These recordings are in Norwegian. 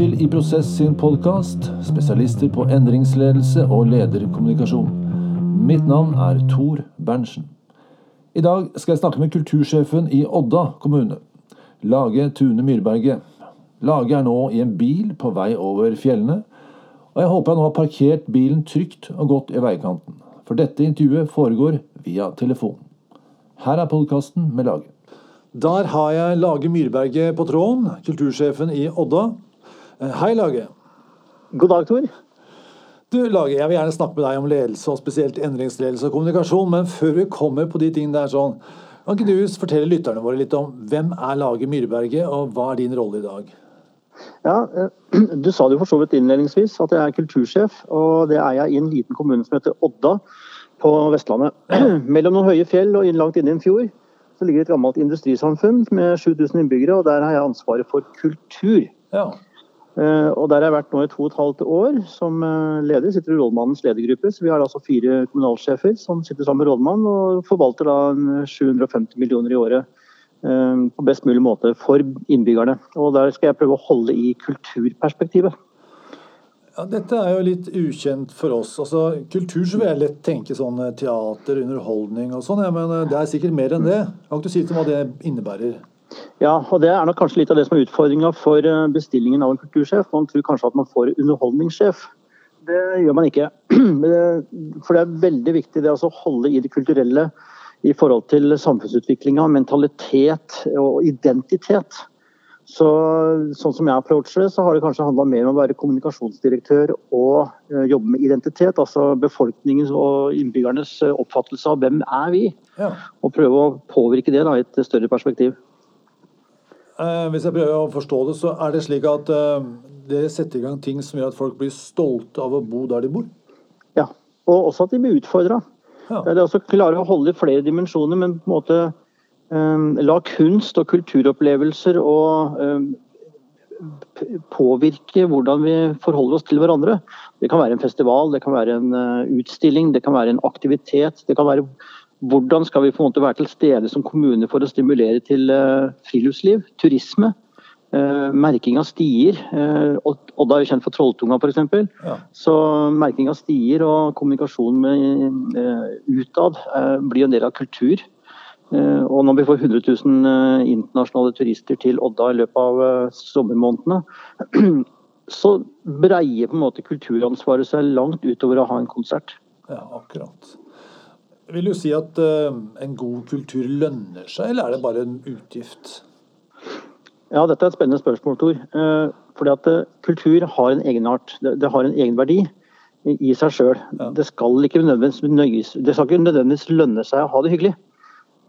til I Prosess sin podkast, spesialister på endringsledelse og lederkommunikasjon. Mitt navn er Tor Berntsen. I dag skal jeg snakke med kultursjefen i Odda kommune, Lage Tune Myrberget. Lage er nå i en bil på vei over fjellene, og jeg håper jeg nå har parkert bilen trygt og godt i veikanten, for dette intervjuet foregår via telefon. Her er podkasten med Lage. Der har jeg Lage Myrberget på tråden, kultursjefen i Odda. Eh, hei, Lage. God dag, Tor. Du, Lage, Jeg vil gjerne snakke med deg om ledelse, og spesielt endringsledelse og kommunikasjon. Men før vi kommer på de tingene der sånn, kan ikke du fortelle lytterne våre litt om hvem er Lage Myrberget, og hva er din rolle i dag? Ja, eh, Du sa det jo for så vidt innledningsvis at jeg er kultursjef. og Det er jeg i en liten kommune som heter Odda på Vestlandet. Mellom noen høye fjell og langt inne i en fjord så ligger et gammelt industrisamfunn med 7000 innbyggere, og der har jeg ansvaret for kultur. Ja. Uh, og Der har jeg vært nå i to og et halvt år som uh, leder. Sitter i rådmannens ledergruppe. så Vi har altså fire kommunalsjefer som sitter sammen med rådmannen og forvalter da 750 millioner i året på best mulig måte for innbyggerne. Og Der skal jeg prøve å holde i kulturperspektivet. Ja, dette er jo litt ukjent for oss. Altså, kultur så vil jeg lett tenke sånn eh, teater, underholdning og sånn, ja, men eh, det er sikkert mer enn det. Kan ikke du si litt om hva det innebærer? Ja, og det er nok kanskje litt av det som er utfordringa for eh, bestillingen av en kultursjef. Man tror kanskje at man får underholdningssjef. Det gjør man ikke. For det er veldig viktig det å holde i det kulturelle i forhold til samfunnsutviklinga, mentalitet og identitet. Så, sånn som jeg approacher det, så har det kanskje handla mer om å være kommunikasjonsdirektør og uh, jobbe med identitet. Altså befolkningens og innbyggernes uh, oppfattelse av hvem er vi. Ja. Og prøve å påvirke det da, i et større perspektiv. Uh, hvis jeg prøver å forstå det, så er det slik at dere setter i gang ting som gjør at folk blir stolte av å bo der de bor? Ja, og også at de blir utfordra. Ja. Det er å klare å holde i flere dimensjoner, men på en måte um, la kunst og kulturopplevelser og um, påvirke hvordan vi forholder oss til hverandre. Det kan være en festival, det kan være en eh, utstilling, det kan være en aktivitet. Det kan være hvordan skal vi på en måte være til stede som kommune for å stimulere til eh, friluftsliv, turisme. Uh, merking av stier. Uh, Odda er jo kjent for Trolltunga f.eks. Ja. Så merking av stier og kommunikasjon med utad blir en del av kultur. Eh, og når vi får 100 000 eh, internasjonale turister til Odda i løpet av eh, sommermånedene, så breier på en måte kulturansvaret seg langt utover å ha en konsert. Ja, akkurat. Vil du si at en god kultur lønner seg, eller er det bare en utgift? Ja, dette er et spennende spørsmål, Tor. fordi at kultur har en egenart. Det, har en egenverdi i seg sjøl. Ja. Det, skal ikke nødvendigvis, det skal ikke nødvendigvis lønne seg å ha det hyggelig.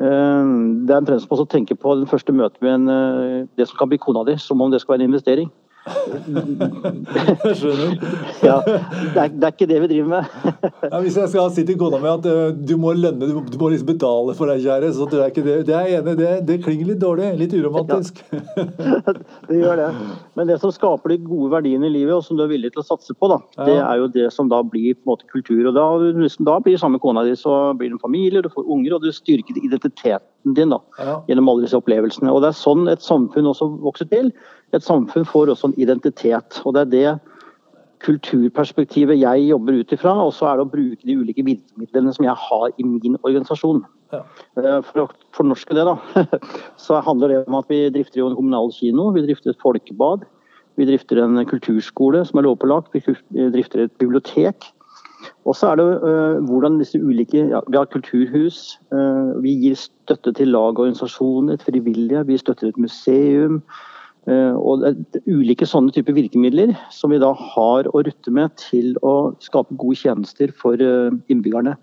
Eh, det er en som også tenker på den første møtet med en, eh, det som kan bli kona di, som om det skal være en investering. Jeg skjønner. ja, det er, det er, ikke det vi driver med. ja, hvis jeg skal si til kona mi at uh, du må lønne, du må, du må liksom betale for deg, kjære, så tror jeg ikke det. Det er enig, det, det klinger litt dårlig. Litt uromantisk. det gjør det. Men det som skaper de gode verdiene i livet, og som du er villig til å satse på, da, det er jo det som da blir på en måte kultur. og Da, liksom, da blir sammen med kona di, så blir det en familie, du får unger, og du styrker identiteten din da, ja. gjennom alle disse opplevelsene. Og Det er sånn et samfunn også vokser til et samfunn får også en identitet. og Det er det kulturperspektivet jeg jobber ut ifra. Og så er det å bruke de ulike virkemidlene som jeg har i min organisasjon. Ja. Eh, for å fornorske det, da, så handler det om at vi drifter en kommunal kino, vi drifter et folkebad. Vi drifter en kulturskole som er lovpålagt, vi drifter et bibliotek. Og så er det uh, hvordan disse ulike ja, Vi har kulturhus. Uh, vi gir støtte til lag og organisasjoner, frivillige. Vi støtter et museum. Uh, og det er ulike sånne typer virkemidler som vi da har å rutte med til å skape gode tjenester for innbyggerne.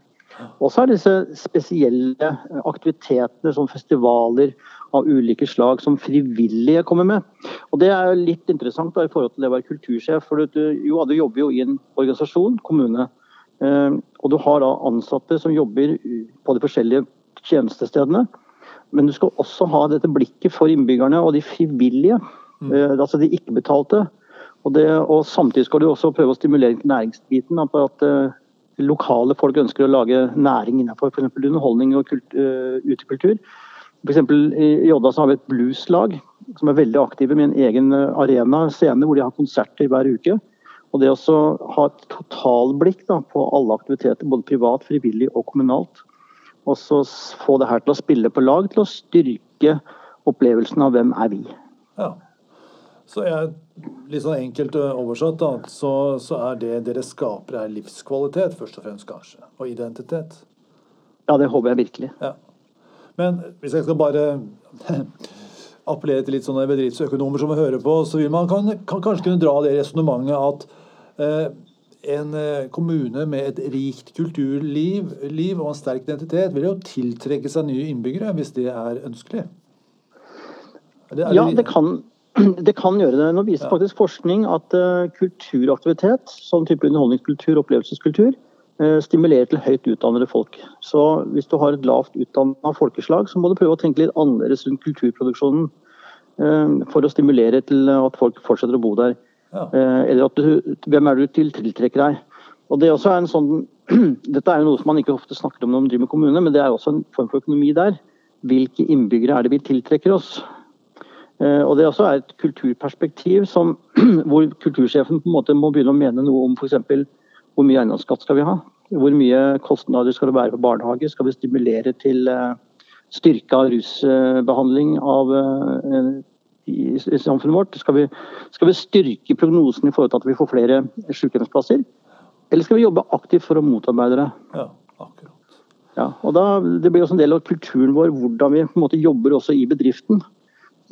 Og så er disse spesielle aktivitetene, som festivaler av ulike slag, som frivillige kommer med. Og Det er litt interessant da, i forhold til det å være kultursjef. for du, jo, du jobber jo i en organisasjon, kommune. Eh, og du har da ansatte som jobber på de forskjellige tjenestestedene. Men du skal også ha dette blikket for innbyggerne og de frivillige, mm. eh, altså de ikke-betalte. Og, og, Samtidig skal du også prøve å stimulere til næringsbiten. At, uh, lokale folk ønsker å lage næring innenfor f.eks. underholdning og kult, uh, utekultur. F.eks. i Odda så har vi et blueslag som er veldig aktive med en egen arena, scene, hvor de har konserter hver uke. Og det å ha et totalblikk da, på alle aktiviteter, både privat, frivillig og kommunalt. Og så få det her til å spille på lag, til å styrke opplevelsen av hvem er vi. Ja. Så jeg, litt sånn enkelt oversatt, da, så, så, er det dere skaper, er livskvalitet, først og fremst, kanskje? Og identitet? Ja, det håper jeg virkelig. Ja. Men hvis jeg skal bare appellere til litt sånne bedriftsøkonomer som hører på, så vil man kan, kan kanskje kunne dra det resonnementet at en eh, kommune med et rikt kulturliv liv og en sterk identitet vil jo tiltrekke seg nye innbyggere, hvis det er ønskelig? Det, er ja, det kan, det kan, gjøre det. Nå viser ja. faktisk forskning at uh, kulturaktivitet, sånn type underholdningskultur, opplevelseskultur, uh, stimulerer til høyt utdannede folk. Så hvis du har et lavt utdanna folkeslag, så må du prøve å tenke litt annerledes rundt kulturproduksjonen uh, for å stimulere til at folk fortsetter å bo der. Ja. Eller at du, hvem er du til tiltrekker deg. Og det også er en sånn, Dette er jo noe som man ikke ofte snakker om når man driver med kommune, men det er også en form for økonomi der. Hvilke innbyggere er det vi tiltrekker oss? Eh, og Det også er et kulturperspektiv som, hvor kultursjefen på en måte må begynne å mene noe om f.eks. hvor mye eiendomsskatt skal vi ha? Hvor mye kostnader skal det være på barnehage? Skal vi stimulere til eh, styrka rusbehandling av, eh, i, i samfunnet vårt? Skal vi, skal vi styrke prognosen i forhold til at vi får flere sykehjemsplasser? Eller skal vi jobbe aktivt for å motarbeide det? Ja, akkurat. Ja, og da, Det blir også en del av kulturen vår, hvordan vi på en måte jobber også i bedriften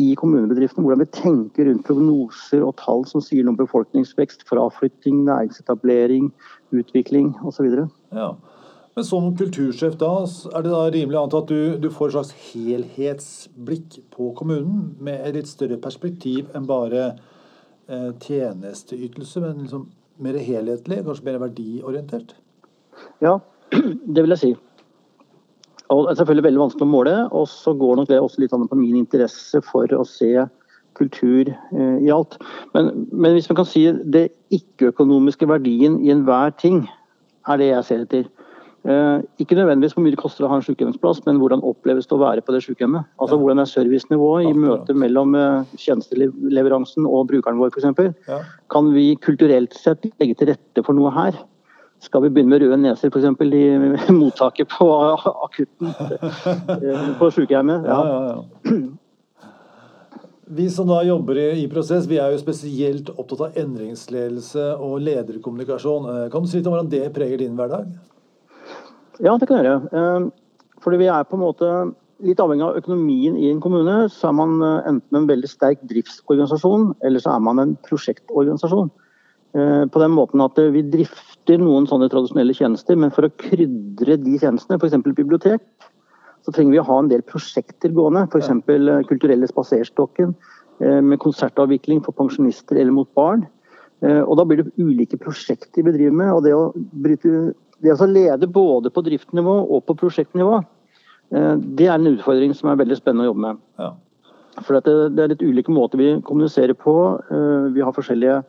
i kommunebedriften, Hvordan vi tenker rundt prognoser og tall som sier noe om befolkningsvekst, fraflytting, næringsetablering, utvikling osv. Ja. Men som kultursjef da, er det da rimelig antatt at du, du, får et slags helhetsblikk på kommunen, med et litt større perspektiv enn bare eh, tjenesteytelse, men liksom mer helhetlig, kanskje mer verdiorientert? Ja, det vil jeg si. Og det er selvfølgelig veldig vanskelig å måle, og så går nok det også litt på min interesse for å se kultur eh, i alt. Men, men, hvis man kan si det ikke-økonomiske verdien i enhver ting, er det jeg ser etter. Eh, ikke nødvendigvis hvor mye det koster å ha en sykehjemsplass, men hvordan oppleves det å være på det sykehjemmet. Altså Hvordan er servicenivået i møtet mellom eh, tjenesteleveransen og brukeren vår f.eks. Ja. Kan vi kulturelt sett legge til rette for noe her? Skal vi begynne med røde neser f.eks. i mottaket på akutten eh, på sykehjemmet? Ja. Ja, ja, vi som da jobber i, i, prosess, vi er jo spesielt opptatt av endringsledelse og lederkommunikasjon. Kan du si litt om hvordan det preger din hverdag? Ja, det kan jeg gjøre. Eh, fordi vi er på en måte litt avhengig av økonomien i en kommune. Så er man enten en veldig sterk driftsorganisasjon, eller så er man en prosjektorganisasjon. På den måten at vi drifter noen sånne tradisjonelle tjenester, men for å krydre de tjenestene, f.eks. bibliotek, så trenger vi å ha en del prosjekter gående. F.eks. Kulturelle spaserstokken eh, med konsertavvikling for pensjonister eller mot barn. Eh, og Da blir det ulike prosjekter vi bedriver med. og Det å, bryte, det å lede både på driftsnivå og på prosjektnivå, eh, det er en utfordring som er veldig spennende å jobbe med. Ja. For det, er litt ulike måter vi kommuniserer på. Vi har forskjellige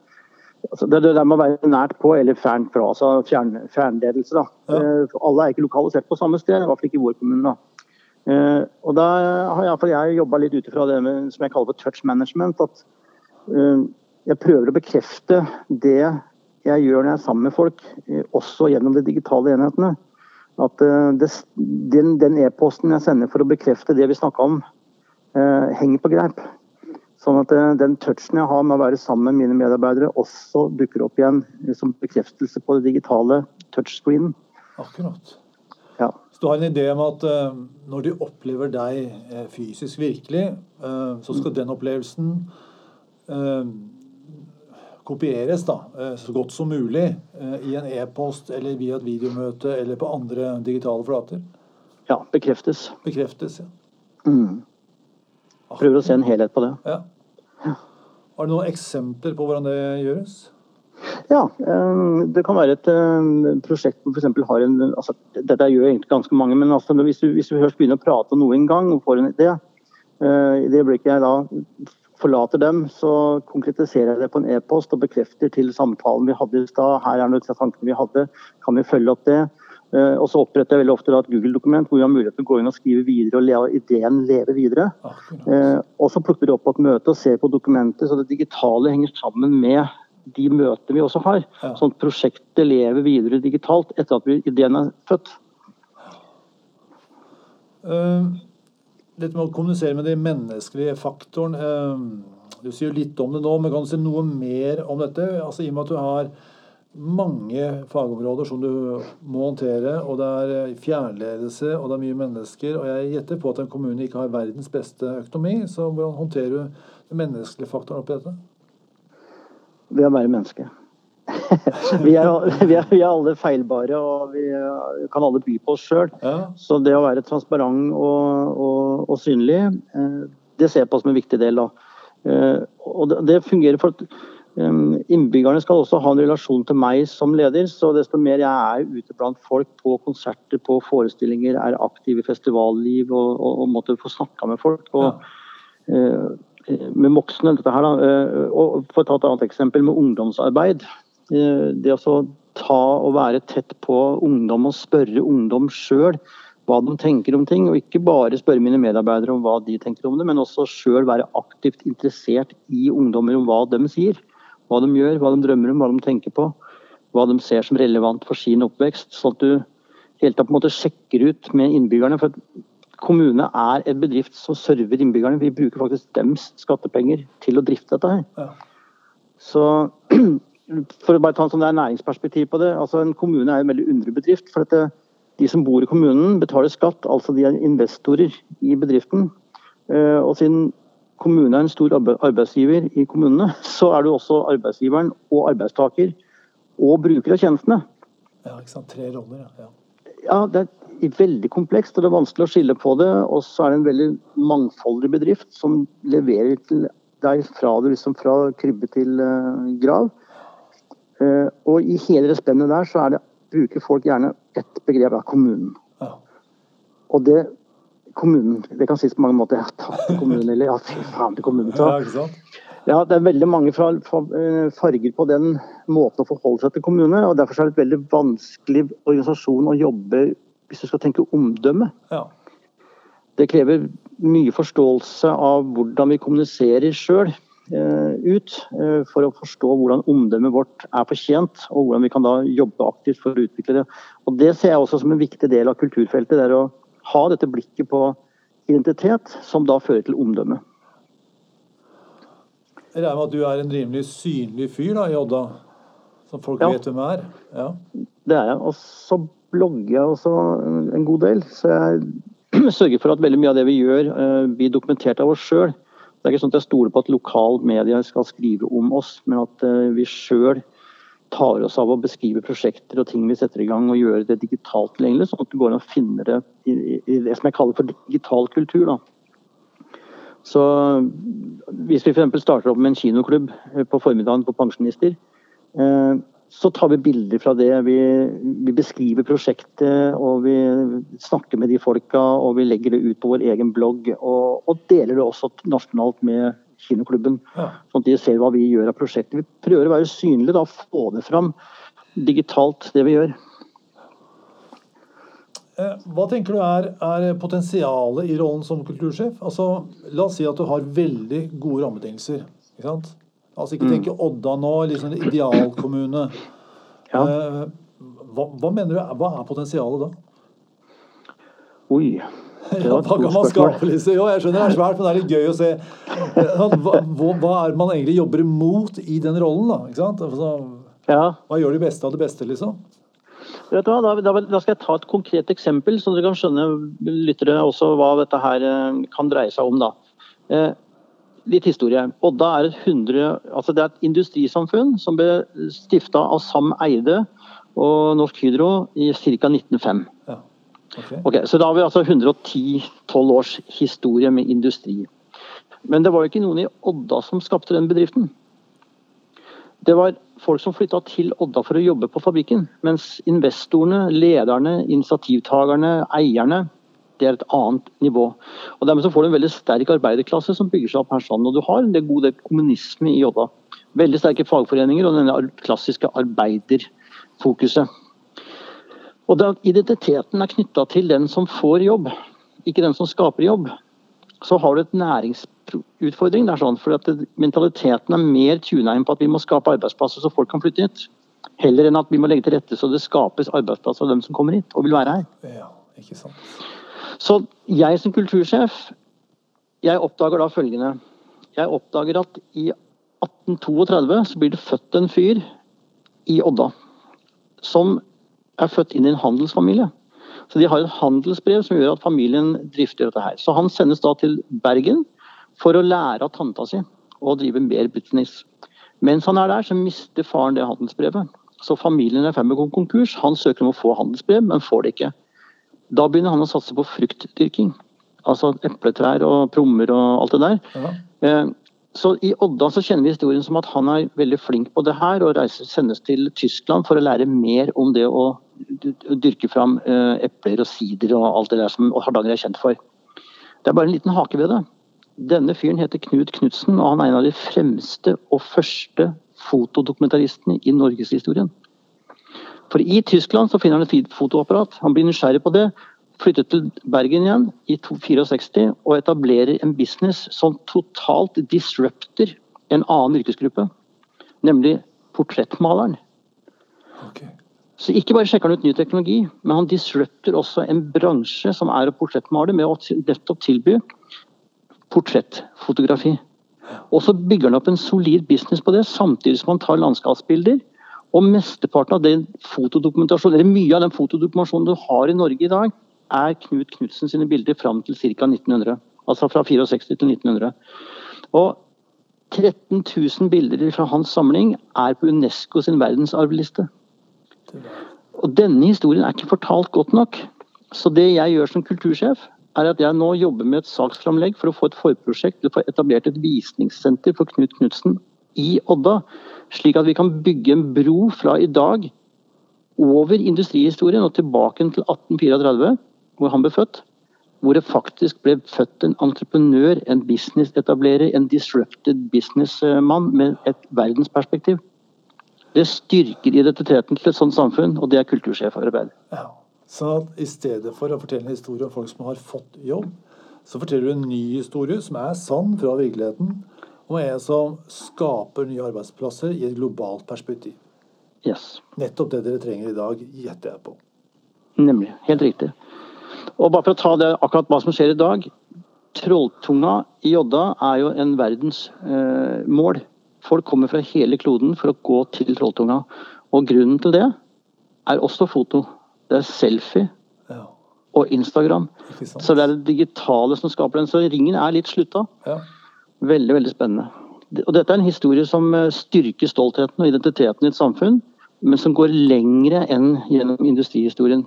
Altså det, det, å være nært på eller fjernt fra. altså fjern, Fjernledelse. da. Ja. Uh, alle er ikke lokalisert på samme sted, i hvert fall ikke i vår kommune. da. Og da har jeg, jeg jobba litt ut ifra det med, som jeg kaller for touch management. At jeg prøver å bekrefte det jeg gjør når jeg er sammen med folk, også gjennom de digitale enhetene. At det, den e-posten jeg sender for å bekrefte det vi snakka om, henger på greip. Sånn at eh, den touchen jeg har med å være sammen med mine medarbeidere, også dukker opp igjen som bekreftelse på det digitale touchscreenen. Akkurat. Ja. Så du har en idé om at uh, når de opplever deg uh, fysisk virkelig, uh, så skal den opplevelsen kopieres da, så godt som mulig i en e-post eller via et videomøte eller på andre digitale flater? Ja, bekreftes. Bekreftes, ja. Mm. Prøver å se en helhet på det. Ja. Har du noen eksempler på hvordan det gjøres? Ja, eh, det kan være et eh, prosjekt hvor f.eks. har en altså, Dette gjør egentlig ganske mange, men altså, hvis, du, hvis du først begynner å prate noe en gang og får en idé eh, I det øyeblikket jeg da forlater dem, så konkretiserer jeg det på en e-post og bekrefter til samtalen vi hadde i stad. Her er noen tankene vi hadde, kan vi følge opp det? Eh, og så oppretter jeg veldig ofte et Google-dokument hvor vi har mulighet til å gå inn og skrive videre og la ideen leve videre. Eh, og så plukker vi opp på et møte og ser på dokumentet, så det digitale henger sammen med de møtene vi også har. Sånn at prosjektet lever videre digitalt etter at ideen er født. Uh, dette med å kommunisere med den menneskelige faktoren. Uh, du sier jo litt om det nå, men kan du si noe mer om dette? Altså I og med at du har mange fagområder som du må håndtere, og det er eh, fjernledelse og det er mye mennesker. Og jeg gjetter på at en kommune ikke har verdens beste økonomi, så hvordan håndterer du den menneskelige faktoren oppi dette? Ved å være menneske. vi, er, vi, er, vi, er, alle feilbare, og vi kan alle by på oss sjøl. Ja. Så det å være transparent og, og, og synlig, eh, det ser jeg på som en viktig del. Da. Eh, og det, fungerer for at Innbyggerne skal også ha en relasjon til meg som leder, så desto mer jeg er ute blant folk på konserter, på forestillinger, er aktiv i festivalliv og, og, og måtte få snakka med folk. Og, ja. eh, med voksne, dette her da, eh, og For å ta et annet eksempel med ungdomsarbeid. Eh, det å ta og være tett på ungdom og spørre ungdom sjøl hva de tenker om ting, og ikke bare spørre mine medarbeidere om hva de tenker om det, men også sjøl være aktivt interessert i ungdommer om hva de sier. Hva de gjør, hva de drømmer om, hva de tenker på. Hva de ser som relevant for sin oppvekst. Sånn at du helt tatt på en måte sjekker ut med innbyggerne. for Kommune er en bedrift som server innbyggerne. Vi bruker faktisk dems skattepenger til å drifte dette her. Ja. Så for å bare ta en sånn næringsperspektiv på det. altså En kommune er en veldig underbedrift. for dette, De som bor i kommunen betaler skatt, altså de er investorer i bedriften. Eh, og siden kommunen er en stor arbeidsgiver i kommunene, så er du også arbeidsgiveren og arbeidstaker og bruker av tjenestene. Ja, ikke sant. Tre roller, ja. Ja, det er veldig komplekst og det er vanskelig å skille på det. Og så er det en veldig mangfoldig bedrift som leverer til deg fra, liksom fra krybbe til uh, grav. Uh, og i hele det spennet der så det, bruker folk gjerne ett begrep, da, kommunen. Ja. Og det kommunen. Det kan sies på mange måter. Ja, takk til kommunen, eller ja, fy faen til kommunen. Så. Ja, det er veldig mange eh, farger på den måten å forholde seg til kommune. og Derfor er det et veldig vanskelig organisasjon å jobbe hvis du skal tenke omdømme. Ja. Det krever mye forståelse av hvordan vi kommuniserer sjøl eh, ut, eh, for å forstå hvordan omdømmet vårt er fortjent, og hvordan vi kan da jobbe aktivt for å utvikle det. Og Det ser jeg også som en viktig del av kulturfeltet. det er å ha dette blikket på identitet, som da fører til omdømme. Jeg regner med at du er en rimelig synlig fyr da, i Odda, som folk ja. vet hvem er? Ja, det er jeg. Og så blogger jeg også en god del. Så jeg sørger for at veldig mye av det vi gjør, eh, blir dokumentert av oss sjøl. Det er ikke sånn at jeg stoler på at lokal media skal skrive om oss, men at eh, vi sjøl tar oss av å beskrive prosjekter og ting vi setter i gang, og gjøre det digitalt tilgjengelig, sånn at det går an å finne det i, i, det som jeg kaller for digital kultur. Da. Så Hvis vi f.eks. starter opp med en kinoklubb eh, på formiddagen på pensjonister, eh, så tar vi bilder fra det. Vi, vi, beskriver prosjektet, og vi snakker med de folka, og vi legger det ut på vår egen blogg. Og, og deler det også nasjonalt med kinoklubben. Ja. Sånn at de ser hva vi gjør av prosjektet. Vi prøver å være synlige, da, få det fram digitalt, det vi gjør. Eh, hva tenker du er, er potensialet i rollen som kultursjef? Altså, la oss si at du har veldig gode rammebetingelser. Ikke sant? Altså Ikke mm. tenke Odda nå, liksom en idealkommune. Ja. Eh, hva, hva, mener du, hva er potensialet da? Oi. Ja, hva kan man skape, liksom? Jo, jeg skjønner det er svært, men det er litt gøy å se. Hva, hva er man egentlig jobber imot i den rollen, da? Ikke sant? Altså, ja. Hva gjør de beste av det beste, liksom? Da, da, da, skal jeg ta et konkret eksempel, så dere kan skjønne lyttere også hva dette her eh, kan dreie seg om. da. Eh, litt historie. Odda er et, 100, altså det er et industrisamfunn som ble stifta av Sam Eide og Norsk Hydro i ca. 1905. Ja. Okay. Okay, så da har vi altså 110-12 års historie med industri. Men det var jo ikke noen i Odda som skapte den bedriften. Det var folk som flytta til Odda for å jobbe på fabrikken. Mens investorene, lederne, initiativtakerne, eierne, det er et annet nivå. Og Dermed så får du en veldig sterk arbeiderklasse som bygger seg opp her sånn. Og du har en god del kommunisme i Odda. Veldig sterke fagforeninger og denne klassiske arbeiderfokuset. Og identiteten er knytta til den som får jobb, ikke den som skaper jobb, så har du et næringsutfordring. der sånn, for Mentaliteten er mer tuna inn på at vi må skape arbeidsplasser så folk kan flytte hit. Heller enn at vi må legge til rette så det skapes arbeidsplasser av dem som kommer hit og vil være her. Ja, ikke sant. Så jeg som kultursjef, jeg oppdager da følgende. Jeg oppdager at i 1832 så blir det født en fyr i Odda som er født inn i en handelsfamilie. Så de har et handelsbrev som gjør at familien drifter dette her. Så han sendes da til Bergen for å lære av tanta si å drive mer business. Mens han er der, så mister faren det handelsbrevet. Så familien er i ferd med å gå konkurs. Han søker om å få handelsbrev, men får det ikke. Da begynner han å satse på fruktdyrking. Altså epletrær og prommer og alt det der. Ja. Eh, så I Odda så kjenner vi historien som at han er veldig flink på det her og reiser, sendes til Tyskland for å lære mer om det å dyrke fram eh, epler og sider og alt det der som Hardanger er kjent for. Det er bare en liten hake ved det. Denne fyren heter Knut Knutsen, og han er en av de fremste og første fotodokumentaristene i norgeshistorien. For i Tyskland så finner han et fotoapparat. Han blir nysgjerrig på det, flyttet til Bergen igjen i 64 og etablerer en business som totalt disrupter en annen yrkesgruppe, nemlig portrettmaleren. Okay. Så ikke bare sjekker han ut ny teknologi, men han disrupter også en bransje som er å portrettmale, med å nettopp tilby portrettfotografi. Og så bygger han opp en solid business på det, samtidig som han tar landskapsbilder. Og mesteparten av den fotodokumentasjonen, eller mye av den fotodokumentasjonen du har i Norge i dag, er Knut Knutsen sine bilder fram til ca. 1900. Altså fra 64 til 1900. Og 13 000 bilder fra hans samling er på UNESCO sin verdensarvliste. Og denne historien er ikke fortalt godt nok. Så det jeg gjør som kultursjef, er at jeg nå jobber med et saksframlegg for å få et forprosjekt til å få etablert et visningssenter for Knut Knutsen i Odda. Slik at vi kan bygge en bro fra i dag over industrihistorien og tilbake til 1834 hvor han ble født, hvor det faktisk ble født en entreprenør, en businessetablerer, en disrupted businessmann med et verdensperspektiv. Det styrker identiteten til et sånt samfunn, og det er kultursjefarbeid. Ja. Så i stedet for å fortelle en historie om folk som har fått jobb, så forteller du en ny historie som er sann fra virkeligheten, om en som skaper nye arbeidsplasser i et globalt perspektiv. Yes. Nettopp det dere trenger i dag, gjetter jeg på. Nemlig. Helt riktig. Og bare for å ta det akkurat hva som skjer i dag. Trolltunga i Odda er jo en verdensmål. Eh, Folk kommer fra hele kloden for å gå til Trolltunga. Og grunnen til det er også foto. Det er selfie ja. og Instagram. Så det er det digitale som skaper den. Så ringen er litt slutta. Ja. Veldig, veldig spennende. Og dette er en historie som eh, styrker stoltheten og identiteten i et samfunn, men som går lengre enn gjennom industrihistorien.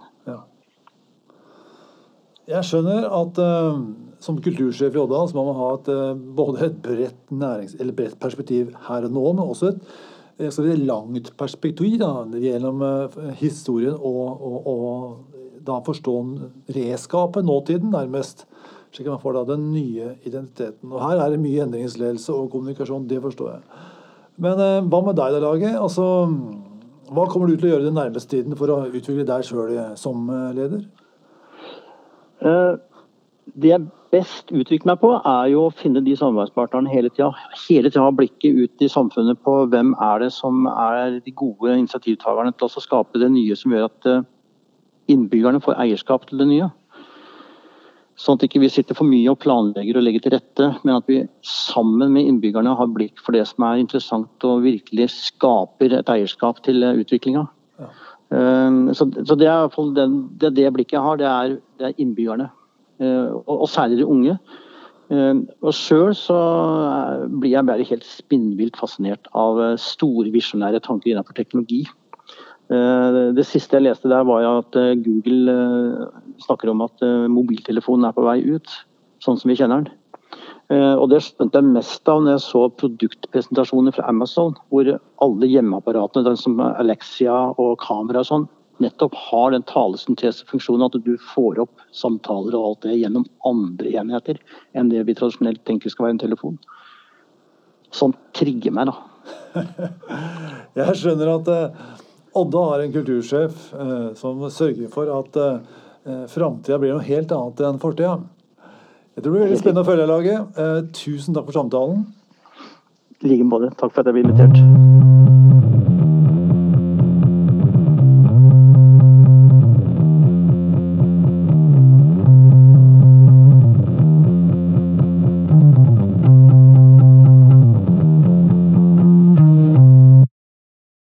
Jeg skjønner at uh, som kultursjef i Odda så må man ha et, uh, både et bredt, nærings, bredt, perspektiv her og nå, men også et si, langt perspektiv da, gjennom uh, historien og, og, og, da forstå redskapet, nåtiden, nærmest. Slik at man får da den nye identiteten. Og Her er det mye endringsledelse og kommunikasjon, det forstår jeg. Men hva med deg, da, laget? Altså, hva kommer du til å gjøre den nærmeste tiden for å utvikle deg sjøl som leder? Eh, det jeg best utvikler meg på, er jo å finne de samarbeidspartnerne hele tida. Hele tida ha blikket ut i samfunnet på hvem er det som er de gode initiativtakerne til å skape det nye som gjør at eh, innbyggerne får eierskap til det nye. Sånn at ikke vi sitter for mye og planlegger og legger til rette, men at vi sammen med innbyggerne har blikk for det som er interessant og virkelig skaper et eierskap til eh, utviklinga. Ja. så, så det er iallfall det, det blikket jeg har, det er, det er innbyggerne. Ehm, og, og, særlig de unge. Ehm, og sjøl så blir jeg bare helt spinnvilt fascinert av eh, store visjonære tanker innenfor teknologi. Det siste jeg leste der, var at eh, Google eh, snakker om at mobiltelefonen er på vei ut, sånn som vi kjenner den. Eh, og det skjønte jeg mest av når jeg så produktpresentasjoner fra Amazon, hvor alle hjemmeapparatene, som Alexia og kamera og sånn, nettopp har den talesyntesefunksjonen at du får opp samtaler og alt det gjennom andre enheter enn det vi tradisjonelt tenker skal være en telefon. Sånn trigger meg, da. Jeg skjønner at eh, Odda har en kultursjef eh, som sørger for at eh, framtida blir noe helt annet enn fortida. Jeg tror det blir veldig spennende å følge laget. Eh, tusen takk for samtalen. I like måte. Takk for at jeg ble invitert.